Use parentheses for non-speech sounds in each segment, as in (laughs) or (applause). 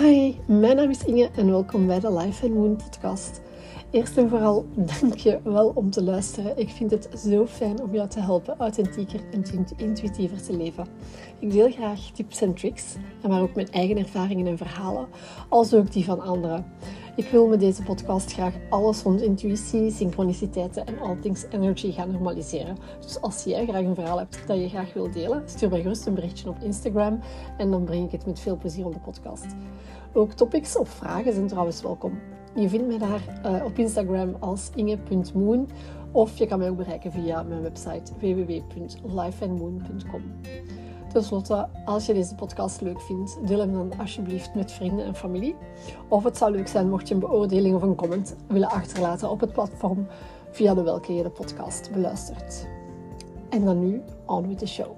Hi, mijn naam is Inge en welkom bij de Life and Moon podcast. Eerst en vooral dank je wel om te luisteren. Ik vind het zo fijn om jou te helpen authentieker en intuïtiever te leven. Ik deel graag tips en tricks, maar ook mijn eigen ervaringen en verhalen, als ook die van anderen. Ik wil met deze podcast graag alles rond intuïtie, synchroniciteiten en all things energy gaan normaliseren. Dus als jij graag een verhaal hebt dat je graag wilt delen, stuur mij gerust een berichtje op Instagram en dan breng ik het met veel plezier op de podcast. Ook topics of vragen zijn trouwens welkom. Je vindt mij daar uh, op Instagram als inge.moon of je kan mij ook bereiken via mijn website www.lifeandmoon.com. Ten slotte, als je deze podcast leuk vindt, deel hem dan alsjeblieft met vrienden en familie. Of het zou leuk zijn mocht je een beoordeling of een comment willen achterlaten op het platform via de welke je de podcast beluistert. En dan nu, on with the show.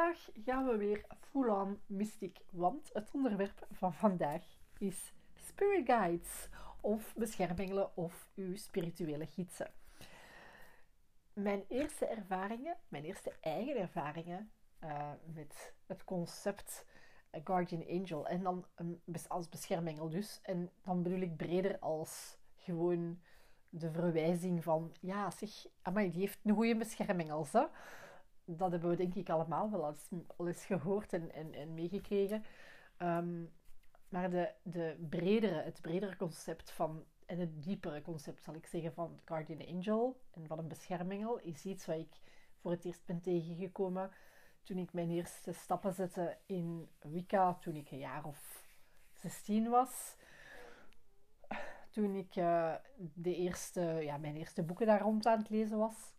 Vandaag gaan we weer full on mystic, want het onderwerp van vandaag is Spirit Guides of beschermengelen of uw spirituele gidsen. Mijn eerste ervaringen, mijn eerste eigen ervaringen uh, met het concept Guardian Angel en dan als beschermengel dus. En dan bedoel ik breder als gewoon de verwijzing van, ja zeg, amai, die heeft een goede beschermengel. Hè? Dat hebben we denk ik allemaal wel eens, gehoord en, en, en meegekregen. Um, maar de, de bredere, het bredere concept van, en het diepere concept zal ik zeggen van Guardian Angel en van een beschermengel is iets wat ik voor het eerst ben tegengekomen toen ik mijn eerste stappen zette in Wicca, toen ik een jaar of 16 was. Toen ik uh, de eerste, ja, mijn eerste boeken daar rond aan het lezen was.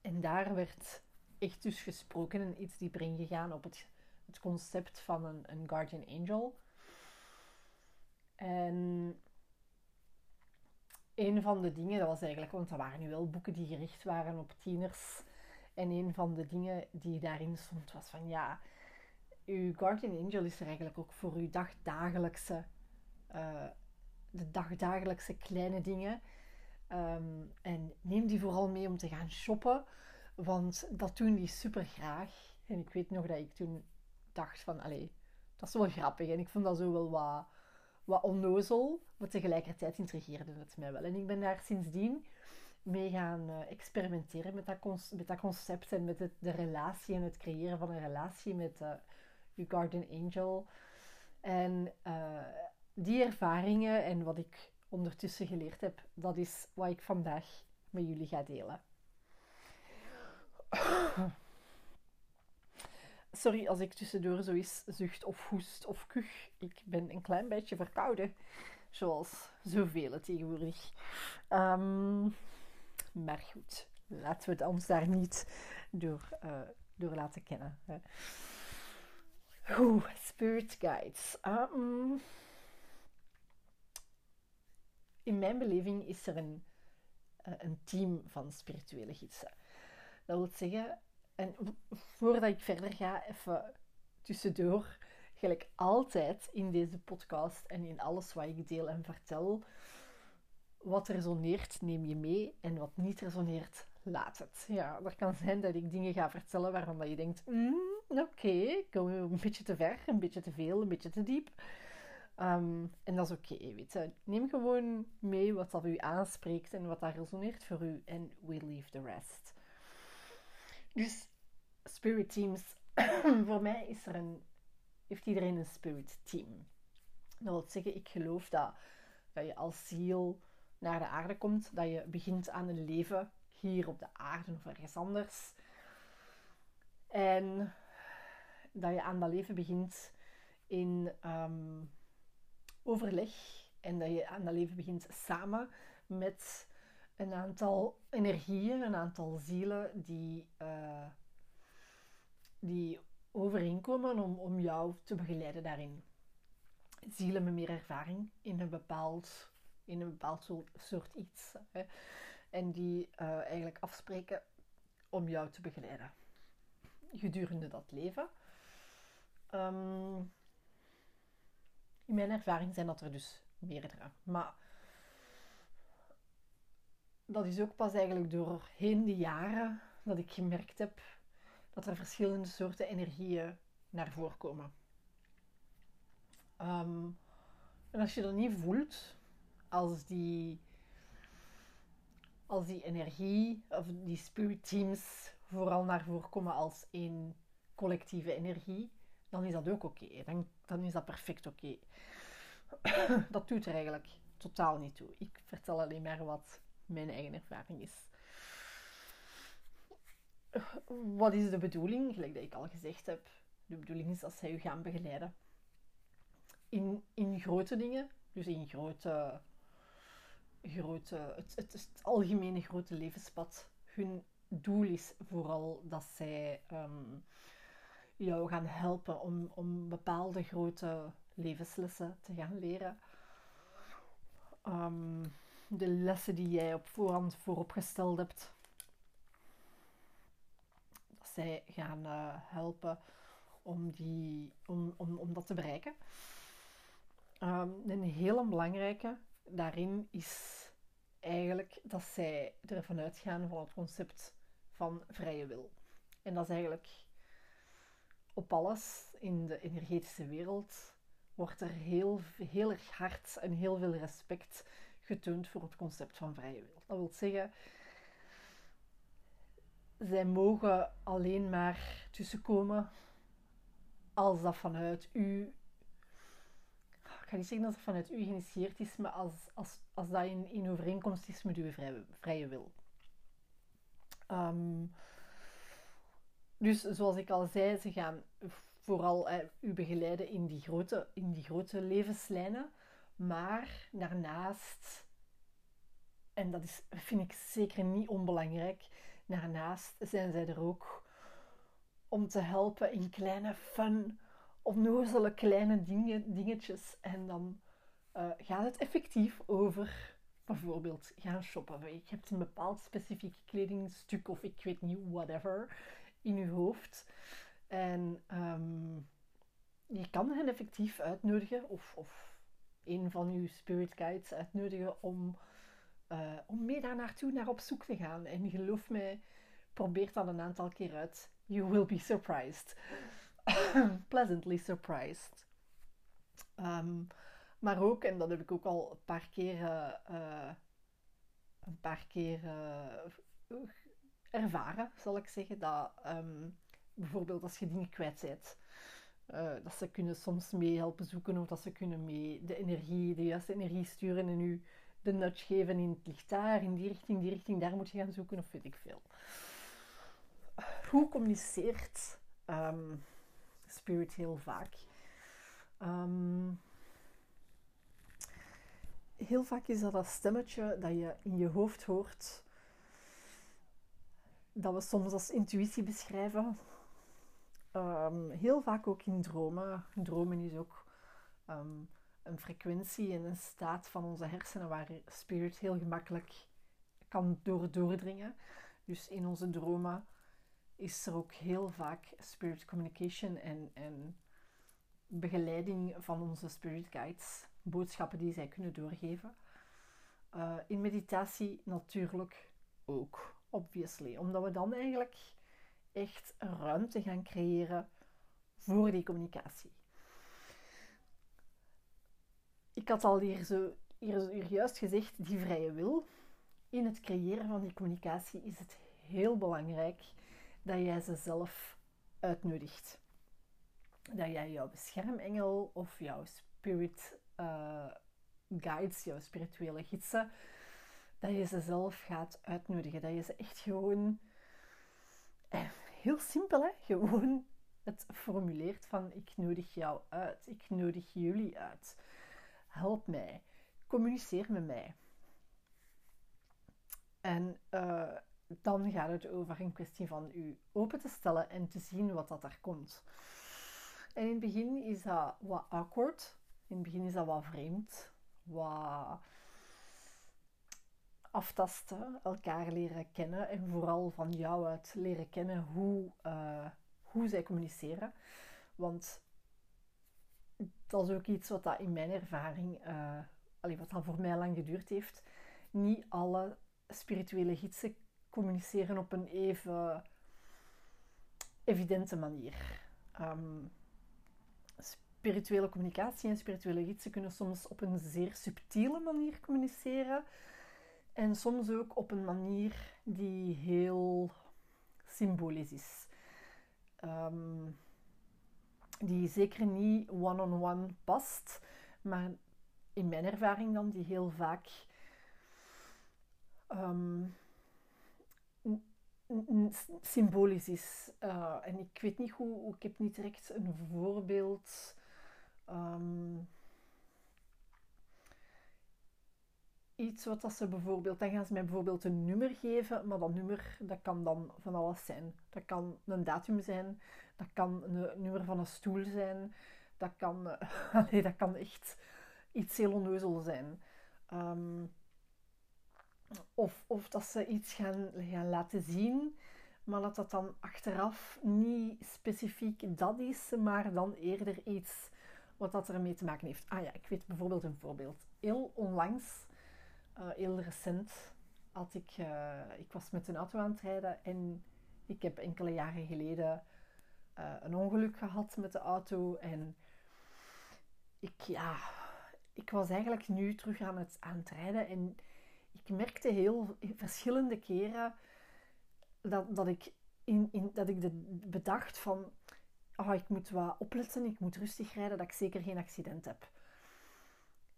En daar werd echt dus gesproken en iets dieper ingegaan op het, het concept van een, een Guardian Angel. En een van de dingen, dat was eigenlijk, want dat waren nu wel boeken die gericht waren op tieners. En een van de dingen die daarin stond was van ja, uw Guardian Angel is er eigenlijk ook voor uw dagdagelijkse, uh, de dagdagelijkse kleine dingen. Ehm, en neem die vooral mee om te gaan shoppen, want dat doen die super graag. En ik weet nog dat ik toen dacht van, allee, dat is wel grappig. En ik vond dat zo wel wat wat onnozel, maar tegelijkertijd intrigeerde het mij wel. En ik ben daar sindsdien mee gaan uh, experimenteren met dat, met dat concept en met de relatie en het creëren van een relatie met uh, uw Guardian Angel. En uh, die ervaringen en wat ik ondertussen geleerd heb, dat is wat ik vandaag met jullie ga delen. (laughs) Sorry als ik tussendoor zoiets zucht of hoest of kuch. Ik ben een klein beetje verkouden. Zoals zoveel tegenwoordig. Um, maar goed, laten we het ons daar niet door, uh, door laten kennen. Spirit guides. Um, in mijn beleving is er een, uh, een team van spirituele gidsen. Dat wil zeggen, en voordat ik verder ga, even tussendoor, gelijk altijd in deze podcast en in alles wat ik deel en vertel, wat resoneert, neem je mee en wat niet resoneert, laat het. Ja, er kan zijn dat ik dingen ga vertellen waarvan dat je denkt, mm, oké, okay, komen een beetje te ver, een beetje te veel, een beetje te diep. Um, en dat is oké, weet je. Neem gewoon mee wat dat u aanspreekt en wat dat resoneert voor u en we leave the rest. Dus spirit teams, (clears throat) voor mij is er een, heeft iedereen een spirit team. Dat wil zeggen, ik geloof dat, dat je als ziel naar de aarde komt, dat je begint aan een leven hier op de aarde of ergens anders. En dat je aan dat leven begint in um, overleg en dat je aan dat leven begint samen met een aantal energieën, een aantal zielen die, uh, die overeenkomen om, om jou te begeleiden daarin. Zielen met meer ervaring in een bepaald, in een bepaald soort, iets. Hè, en die uh, eigenlijk afspreken om jou te begeleiden gedurende dat leven. Um, in mijn ervaring zijn dat er dus meerdere. Maar dat is ook pas eigenlijk doorheen de jaren dat ik gemerkt heb dat er verschillende soorten energieën naar voren komen. Ehm, en als je dat niet voelt, als die, als die energie of die spirit teams vooral naar voren komen als één collectieve energie, dan is dat ook oké. Dan, dan is dat perfect oké. (coughs) dat doet er eigenlijk totaal niet toe. Ik vertel alleen maar wat mijn eigen ervaring is. Wat is de bedoeling? Gelijk dat ik al gezegd heb. De bedoeling is dat zij u gaan begeleiden. In, in grote dingen, dus in grote, grote het, het, het algemene grote levenspad. Hun doel is vooral dat zij um, jou gaan helpen om, om bepaalde grote levenslessen te gaan leren. Um, de lessen die jij op voorhand vooropgesteld hebt, dat zij gaan uh, helpen om, die, om, om, om dat te bereiken. Um, een hele belangrijke daarin is eigenlijk dat zij ervan uitgaan van het concept van vrije wil. En dat is eigenlijk op alles in de energetische wereld wordt er heel, heel erg hard en heel veel respect getoond voor het concept van vrije wil. Dat wil zeggen, zij mogen alleen maar tussenkomen als dat vanuit u. Ik ga niet zeggen dat het vanuit u geïnitieerd is, maar als, als, als dat in, in overeenkomst is met uw vrije, vrije wil. Um, dus zoals ik al zei, ze gaan vooral eh, u begeleiden in die, grote, in die grote levenslijnen. Maar daarnaast, en dat is, vind ik zeker niet onbelangrijk, daarnaast zijn zij er ook om te helpen in kleine fun, onnozele kleine dingen, dingetjes. En dan uh, gaat het effectief over bijvoorbeeld gaan shoppen. Je hebt een bepaald specifiek kledingstuk of ik weet niet, whatever, in je hoofd. En um, je kan hen effectief uitnodigen of, of een van uw spirit guides uitnodigen om, uh, om mee daar naartoe naar op zoek te gaan. En geloof mij, probeer dat een aantal keer uit. You will be surprised. (laughs) Pleasantly surprised. Um, maar ook, en dat heb ik ook al een paar keer, uh, een paar keer ervaren, zal ik zeggen, dat um, bijvoorbeeld als je dingen kwijt bent, uh, dat ze kunnen soms mee helpen zoeken of dat ze kunnen mee de energie, de juiste energie sturen en u de nudge geven in het ligt daar, in die richting, die richting, daar moet je gaan zoeken of weet ik veel. Hoe communiceert um, spirit heel vaak? Um, heel vaak is dat dat stemmetje dat je in je hoofd hoort, dat we soms als intuïtie beschrijven. Um, heel vaak ook in dromen. Dromen is ook um, een frequentie en een staat van onze hersenen waar spirit heel gemakkelijk kan door doordringen. Dus in onze dromen is er ook heel vaak spirit communication en, en begeleiding van onze spirit guides boodschappen die zij kunnen doorgeven. Uh, in meditatie natuurlijk ook, obviously. Omdat we dan eigenlijk echt ruimte gaan creëren voor die communicatie. Ik had al hier, zo, hier, juist gezegd, die vrije wil. In het creëren van die communicatie is het heel belangrijk dat jij ze zelf uitnodigt. Dat jij jouw beschermengel of jouw spirit uh, guides, jouw spirituele gidsen, dat je ze zelf gaat uitnodigen. Dat je ze echt gewoon, eh, heel simpel hè, gewoon het formuleert van ik nodig jou uit, ik nodig jullie uit. Help mij, communiceer met mij. En uh, dan gaat het over een kwestie van u open te stellen en te zien wat dat er komt. En in het begin is dat wat awkward, in het begin is dat wat vreemd, wat aftasten, elkaar leren kennen en vooral van jou uit leren kennen hoe, uh, hoe zij communiceren. Want dat is ook iets wat dat in mijn ervaring, uh, wat dan voor mij lang geduurd heeft. Niet alle spirituele gidsen communiceren op een even evidente manier. Um, spirituele communicatie en spirituele gidsen kunnen soms op een zeer subtiele manier communiceren. En soms ook op een manier die heel symbolisch is. Ehm, die zeker niet one-on-one past, maar in mijn ervaring dan, die heel vaak um, symbolisch is. Uh, en ik weet niet hoe, ik heb niet direct een voorbeeld. Um, iets wat dat ze bijvoorbeeld, dan gaan ze mij bijvoorbeeld een nummer geven, maar dat nummer dat kan dan van alles zijn. Dat kan een datum zijn, dat kan een nummer van een stoel zijn, dat kan, (laughs) uh, dat kan echt iets heel onneuzel zijn. Um, of, of dat ze iets gaan, gaan laten zien, maar dat dat dan achteraf niet specifiek dat is, maar dan eerder iets wat dat ermee te maken heeft. Ah ja, ik weet bijvoorbeeld een voorbeeld. Heel onlangs, uh, heel recent, had ik, uh, ik was met een auto aan het rijden en ik heb enkele jaren geleden uh, een ongeluk gehad met de auto en ik, ja, ik was eigenlijk nu terug aan het, aan het rijden en ik merkte heel verschillende keren dat, dat ik, in, in, dat ik de, bedacht van oh, ik moet wat opletten, ik moet rustig rijden, dat ik zeker geen accident heb.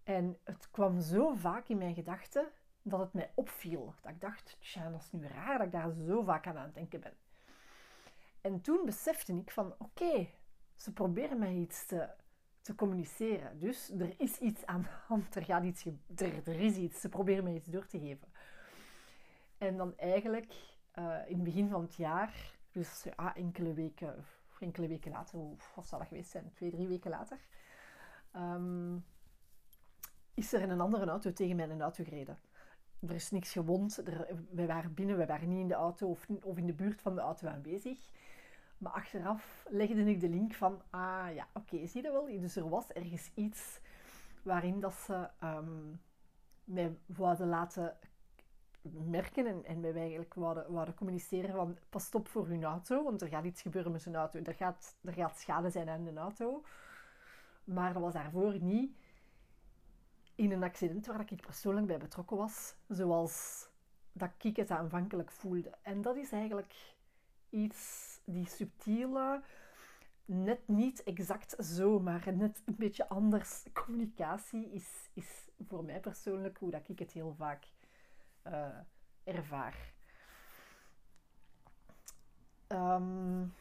En het kwam zo vaak in mijn gedachten dat het mij opviel. Dat ik dacht, tja, dat is nu raar dat ik daar zo vaak aan aan het denken ben. En toen besefte ik van, oké, ze proberen mij iets te te communiceren. Dus er is iets aan de hand, er, gaat iets, er, er is iets, ze proberen mij iets door te geven. En dan eigenlijk uh, in het begin van het jaar, dus enkele weken, enkele weken later, wat zal dat geweest zijn, twee, drie weken later, um, is er in een andere auto tegen mij een auto gereden. Er is niks gewond, wij waren binnen, wij waren niet in de auto of, in de buurt van de auto aanwezig. Maar achteraf legde ik de link van, ah ja, oké, zie je wel? Dus er was ergens iets waarin dat ze um, mij wilden laten merken en, en mij eigenlijk wilden communiceren van, pas op voor hun auto, want er gaat iets gebeuren met zijn auto. Er gaat, er gaat schade zijn aan de auto. Maar dat was daarvoor niet in een accident waar ik persoonlijk bij betrokken was, zoals dat ik het aanvankelijk voelde. En dat is eigenlijk iets die subtiele, net niet exact zo, maar net een beetje anders communicatie is, is voor mij persoonlijk hoe dat ik het heel vaak uh, ervaar. Um,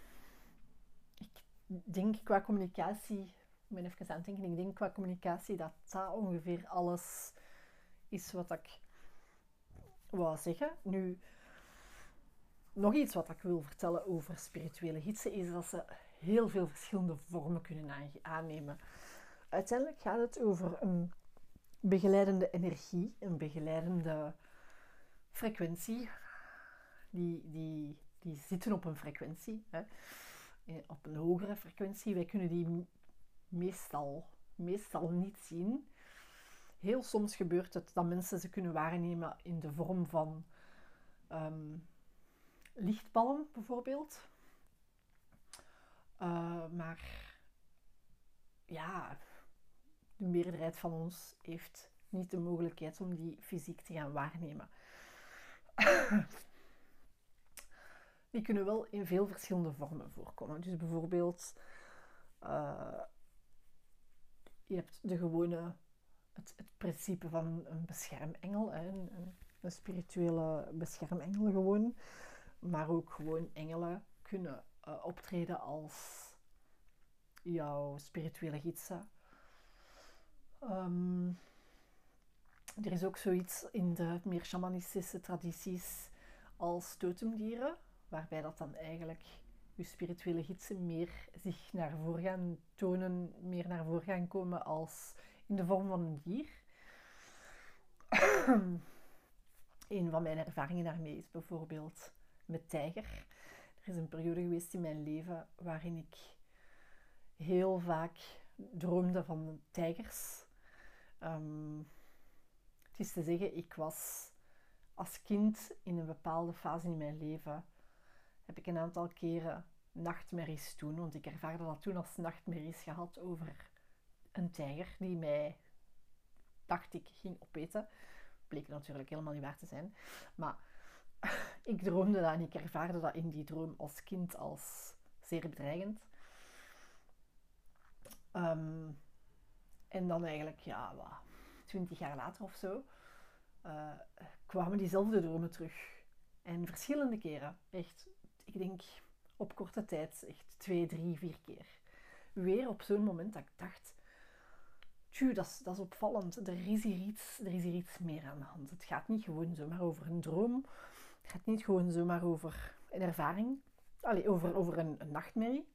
ik denk qua communicatie, ik ben even aan het denken, ik denk qua communicatie dat dat ongeveer alles is wat ik wou zeggen. Nu, nog iets wat ik wil vertellen over spirituele gidsen is dat ze heel veel verschillende vormen kunnen aannemen. Uiteindelijk gaat het over een begeleidende energie, een begeleidende frequentie. Die, die, die zitten op een frequentie, hè. Eh, op een hogere frequentie. Wij kunnen die meestal, meestal niet zien. Heel soms gebeurt het dat mensen ze kunnen waarnemen in de vorm van lichtballen bijvoorbeeld. Uh, maar ja, de meerderheid van ons heeft niet de mogelijkheid om die fysiek te gaan waarnemen. die kunnen wel in veel verschillende vormen voorkomen. Dus bijvoorbeeld, uh, je hebt de gewone, het, het principe van een beschermengel, hè, een, een, spirituele beschermengel gewoon maar ook gewoon engelen kunnen uh, optreden als jouw spirituele gidsen. Um, er is ook zoiets in de meer shamanistische tradities als totemdieren, waarbij dat dan eigenlijk je spirituele gidsen meer zich naar voren gaan tonen, meer naar voren gaan komen als in de vorm van een dier. (clears throat) een van mijn ervaringen daarmee is bijvoorbeeld met tijger. Er is een periode geweest in mijn leven waarin ik heel vaak droomde van tijgers. Um, het is te zeggen, ik was als kind in een bepaalde fase in mijn leven heb ik een aantal keren nachtmerries toen, want ik ervaarde dat toen als nachtmerries gehad over een tijger die mij, dacht ik, ging opeten. Bleek natuurlijk helemaal niet waar te zijn. Maar (laughs) ik droomde dat en ik ervaarde dat in die droom als kind als zeer bedreigend. Ehm, en dan eigenlijk, ja, wat, twintig jaar later of zo, uh, kwamen diezelfde dromen terug. En verschillende keren. Echt, ik denk op korte tijd, echt twee, drie, vier keer. Weer op zo'n moment dat ik dacht, tju, dat is, dat is opvallend. Er is, hier iets, er is hier iets meer aan de hand. Het gaat niet gewoon zomaar over een droom. Het gaat niet gewoon zomaar over een ervaring. Allee, over, over een, nachtmerrie.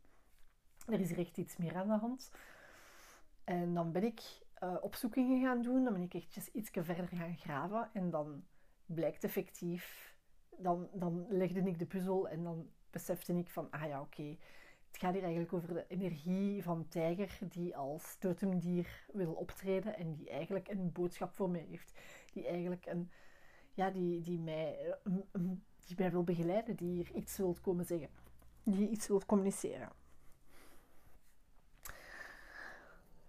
Er is hier echt iets meer aan de hand. En dan ben ik uh, opzoekingen gaan doen. Dan ben ik echt iets verder gaan graven. En dan blijkt effectief... Dan, dan legde ik de puzzel en dan besefte ik van... Ah ja, oké. Het gaat hier eigenlijk over de energie van tijger die als totemdier wil optreden en die eigenlijk een boodschap voor mij heeft. Die eigenlijk een... Ja, die, die, mij, die mij wil begeleiden, die hier iets wil komen zeggen. Die iets wil communiceren.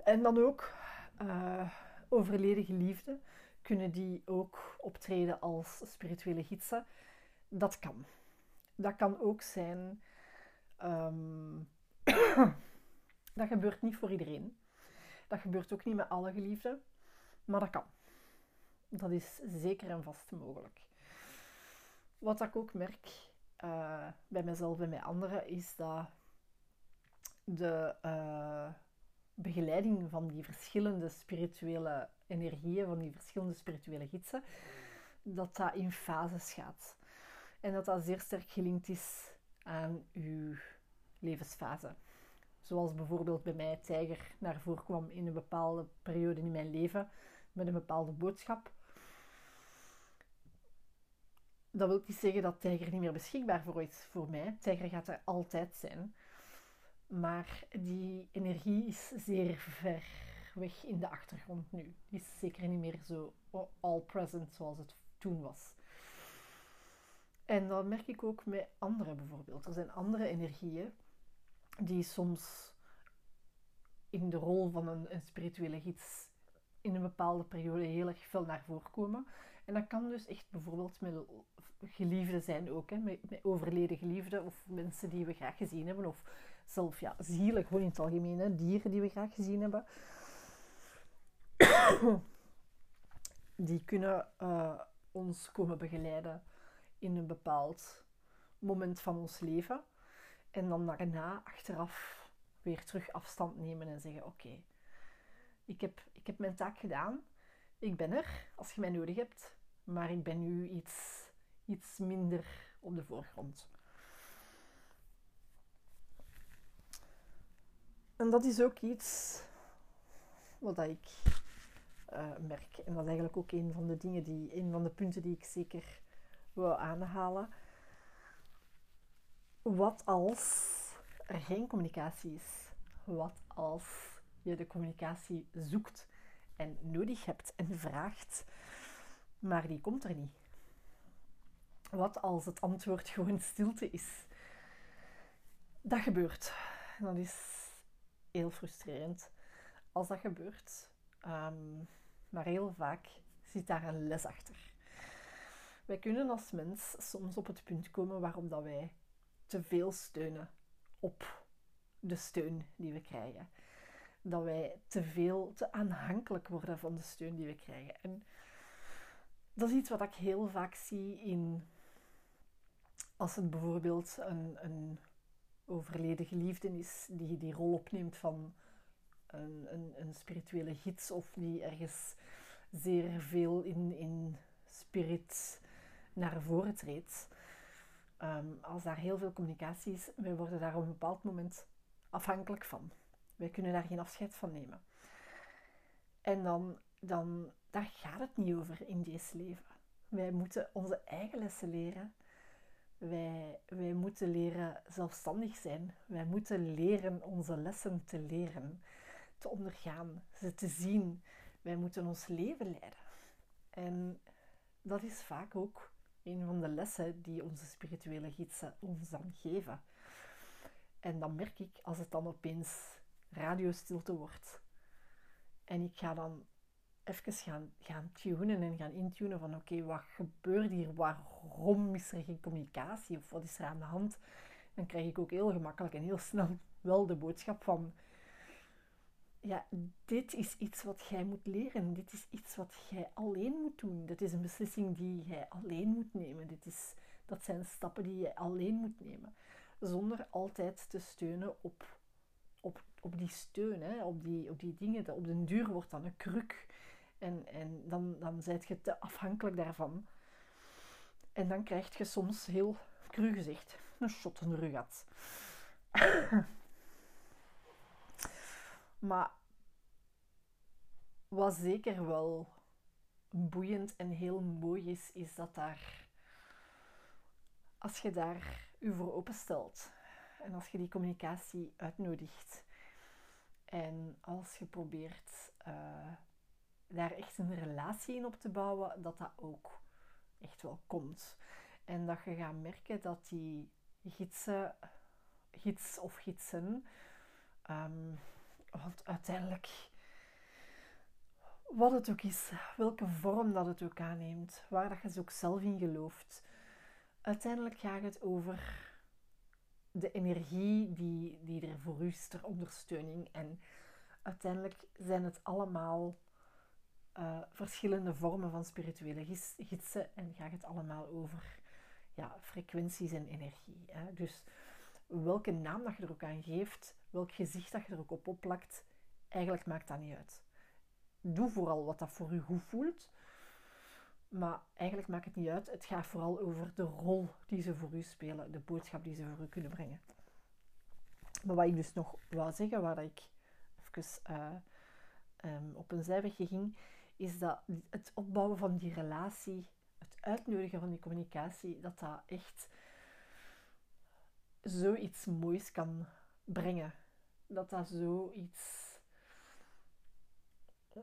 En dan ook uh, overleden geliefden, kunnen die ook optreden als spirituele gidsen. Dat kan. Dat kan ook zijn. Ehm, (coughs) dat gebeurt niet voor iedereen. Dat gebeurt ook niet met alle geliefden, maar dat kan. Dat is zeker en vast mogelijk. Wat ik ook merk uh, bij mezelf en bij anderen is dat de, uh, begeleiding van die verschillende spirituele energieën, van die verschillende spirituele gidsen, dat dat in fases gaat. En dat dat zeer sterk gelinkt is aan uw levensfase. Zoals bijvoorbeeld bij mij tijger naar voren kwam in een bepaalde periode in mijn leven met een bepaalde boodschap. Dat wil niet zeggen dat tijger niet meer beschikbaar voor is voor mij. Tijger gaat er altijd zijn. Maar die energie is zeer ver weg in de achtergrond nu. Die is zeker niet meer zo all present zoals het toen was. En dat merk ik ook met anderen bijvoorbeeld. Er zijn andere energieën die soms in de rol van een, spirituele gids in een bepaalde periode heel erg veel naar voren komen. En dat kan dus echt bijvoorbeeld met geliefden zijn ook, hè, met, overleden geliefden of mensen die we graag gezien hebben of zelf ja, zielen, gewoon in het algemeen, hè, dieren die we graag gezien hebben. (coughs) die kunnen uh, ons komen begeleiden in een bepaald moment van ons leven. En dan daarna, achteraf, weer terug afstand nemen en zeggen: Oké, ik, heb, ik heb mijn taak gedaan. Ik ben er als je mij nodig hebt. Maar ik ben nu iets, iets minder op de voorgrond. En dat is ook iets wat ik uh, merk. En dat is eigenlijk ook een van de dingen die, een van de punten die ik zeker wil aanhalen. Wat als er geen communicatie is? Wat als je de communicatie zoekt en nodig hebt en vraagt, maar die komt er niet? Wat als het antwoord (laughs) gewoon stilte is? Dat gebeurt. Dat is heel frustrerend als dat gebeurt. Ehm, maar heel vaak zit daar een les achter. Wij kunnen als mens soms op het punt komen waarop dat wij te veel steunen op de steun die we krijgen. Dat wij te veel, te aanhankelijk worden van de steun die we krijgen. En dat is iets wat ik heel vaak zie in als het bijvoorbeeld een, een overleden geliefde is die die rol opneemt van een, een, een spirituele gids of die ergens zeer veel in, in spirit naar voren treedt. Ehm, als daar heel veel communicatie is, wij worden daar op een bepaald moment afhankelijk van. Wij kunnen daar geen afscheid van nemen. En dan, dan daar gaat het niet over in deze leven. Wij moeten onze eigen lessen leren wij, wij moeten leren zelfstandig zijn. Wij moeten leren onze lessen te leren, te ondergaan, ze te zien. Wij moeten ons leven leiden. En dat is vaak ook een van de lessen die onze spirituele gidsen ons dan geven. En dan merk ik als het dan opeens radiostilte wordt. En ik ga dan even gaan, gaan tunen en gaan intunen van oké, wat gebeurt hier? Waarom is er geen communicatie? Of wat is er aan de hand? Dan krijg ik ook heel gemakkelijk en heel snel wel de boodschap van ja, dit is iets wat jij moet leren. Dit is iets wat jij alleen moet doen. Dit is een beslissing die jij alleen moet nemen. Dit is, dat zijn stappen die je alleen moet nemen. Zonder altijd te steunen op, op, op die steun, hè, op, die, op die dingen. Op den duur wordt dan een kruk. En, en dan, dan zijt je te afhankelijk daarvan. En dan krijg je soms heel cru gezegd een shot in de rug maar wat zeker wel boeiend en heel mooi is, is dat daar, als je daar je voor openstelt en als je die communicatie uitnodigt en als je probeert uh, daar echt een relatie in op te bouwen, dat dat ook echt wel komt. En dat je gaat merken dat die gidsen, gids of gidsen, um, want uiteindelijk, wat het ook is, welke vorm dat het ook aanneemt, waar dat je ze ook zelf in gelooft, uiteindelijk gaat het over de energie die, die er voor u ter ondersteuning. En uiteindelijk zijn het allemaal uh, verschillende vormen van spirituele gidsen en gaat het allemaal over ja, frequenties en energie. Hè? Dus welke naam dat je er ook aan geeft, welk gezicht dat je er ook op opplakt, eigenlijk maakt dat niet uit. Doe vooral wat dat voor u goed voelt. Maar eigenlijk maakt het niet uit. Het gaat vooral over de rol die ze voor u spelen, de boodschap die ze voor u kunnen brengen. Maar wat ik dus nog wou zeggen, waar ik even uh, um, op een zijwegje ging, is dat het opbouwen van die relatie, het uitnodigen van die communicatie, dat dat echt zoiets moois kan brengen. Dat dat zoiets,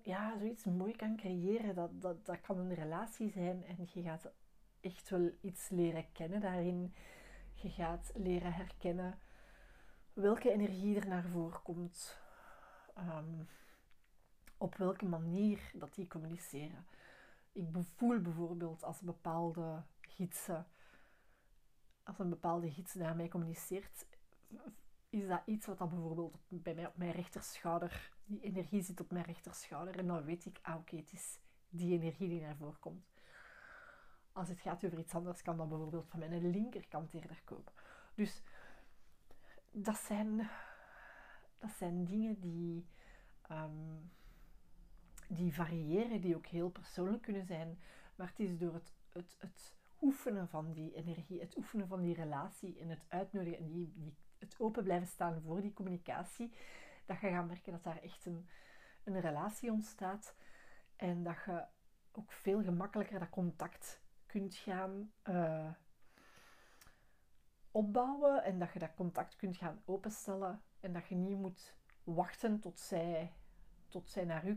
ja, zoiets mooi kan creëren. Dat, dat, dat kan een relatie zijn en je gaat echt wel iets leren kennen daarin. Je gaat leren herkennen welke energie er naar voren komt. Um, op welke manier dat die communiceren. Ik voel bijvoorbeeld als bepaalde gidsen, als een bepaalde gids naar mij communiceert, is dat iets wat dan bijvoorbeeld bij mij op mijn rechterschouder, die energie zit op mijn rechterschouder en dan weet ik, ah oké, het is die energie die naar voren komt. Als het gaat over iets anders, kan dat bijvoorbeeld van mijn linkerkant eerder komen. Dus dat zijn, dat zijn dingen die, ehm, die variëren, die ook heel persoonlijk kunnen zijn. Maar het is door het, het, het oefenen van die energie, het oefenen van die relatie en het uitnodigen en die, die, het open blijven staan voor die communicatie, dat je gaat merken dat daar echt een, een relatie ontstaat en dat je ook veel gemakkelijker dat contact kunt gaan uh, opbouwen en dat je dat contact kunt gaan openstellen en dat je niet moet wachten tot zij tot zij naar u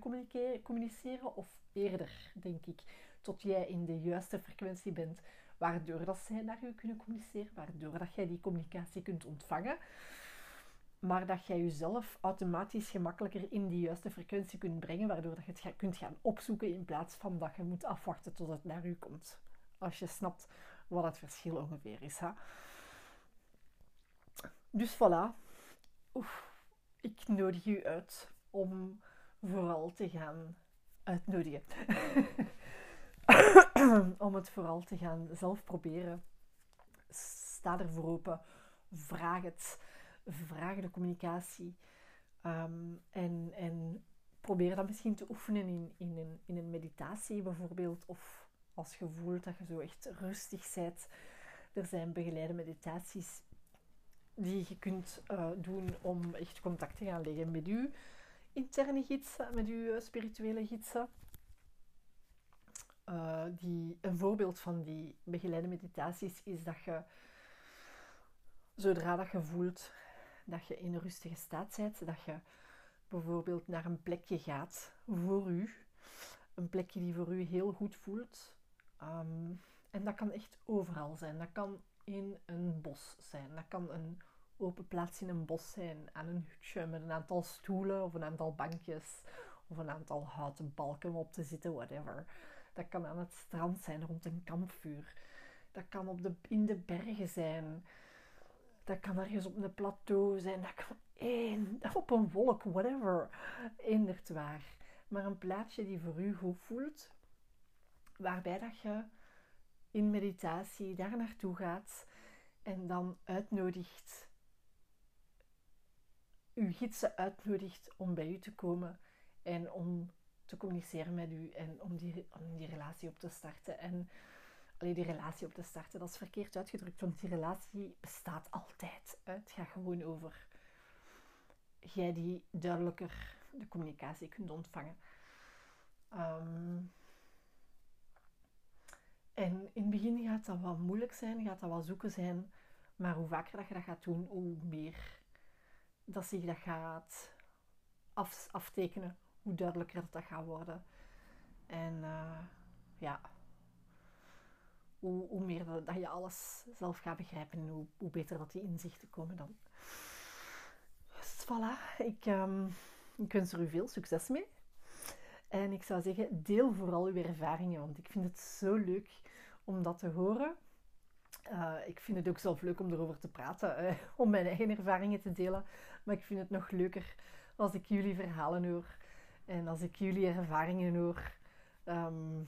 communiceren of eerder, denk ik, tot jij in de juiste frequentie bent, waardoor dat zij naar u kunnen communiceren, waardoor dat jij die communicatie kunt ontvangen, maar dat jij jezelf automatisch gemakkelijker in die juiste frequentie kunt brengen, waardoor dat je het kunt gaan opzoeken in plaats van dat je moet afwachten tot het naar u komt. Als je snapt wat het verschil ongeveer is. Hè? Dus voilà. Oef, ik nodig u uit om vooral te gaan uitnodigen. (laughs) (clears throat) Om het vooral te gaan zelf proberen. Sta ervoor open. Vraag het. Vraag de communicatie. Ehm, en, en probeer dat misschien te oefenen in, in, een, in een meditatie bijvoorbeeld. Of als je voelt dat je zo echt rustig bent. Er zijn begeleide meditaties die je kunt uh, doen om echt contact te gaan leggen met u interne gidsen, met eh, spirituele gidsen. Uh, die, een voorbeeld van die begeleide meditaties is dat je, zodra dat je voelt dat je in een rustige staat bent, dat je bijvoorbeeld naar een plekje gaat voor u, een plekje die voor u heel goed voelt, Ehm, en dat kan echt overal zijn. Dat kan in een bos zijn. Dat kan een open plaats in een bos zijn. Aan een hutje met een aantal stoelen of een aantal bankjes. Of een aantal houten balken om op te zitten, whatever. Dat kan aan het strand zijn rond een kampvuur. Dat kan op de, in de bergen zijn. Dat kan ergens op een plateau zijn. Dat kan (laughs) op een wolk, whatever. Eendert waar. Maar een plaatsje die voor u goed voelt. Waarbij dat je in meditatie daar naartoe gaat en dan uitnodigt, uw gidsen uitnodigt om bij u te komen en om te communiceren met u en om die, om die relatie op te starten. En alleen die relatie op te starten, dat is verkeerd uitgedrukt, want die relatie bestaat altijd. Het gaat gewoon over jij die duidelijker de communicatie kunt ontvangen. Ehm, en in het begin gaat dat wel moeilijk zijn, gaat dat wel zoeken zijn. Maar hoe vaker dat je dat gaat doen, hoe meer dat zich dat gaat af, aftekenen. Hoe duidelijker dat, dat gaat worden. En uh, ja, hoe, hoe meer dat, je alles zelf gaat begrijpen, hoe, hoe beter dat die inzichten komen dan. Dus voilà, ik, um, ik wens er u veel succes mee. En ik zou zeggen, deel vooral uw ervaringen, want ik vind het zo leuk om dat te horen. Uh, ik vind het ook zelf leuk om erover te praten, uh, om mijn eigen ervaringen te delen. Maar ik vind het nog leuker als ik jullie verhalen hoor en als ik jullie ervaringen hoor. Um,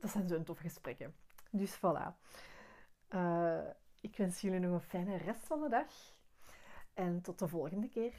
dat zijn zo'n toffe gesprekken. Dus voilà. Uh, ik wens jullie nog een fijne rest van de dag. En tot de volgende keer.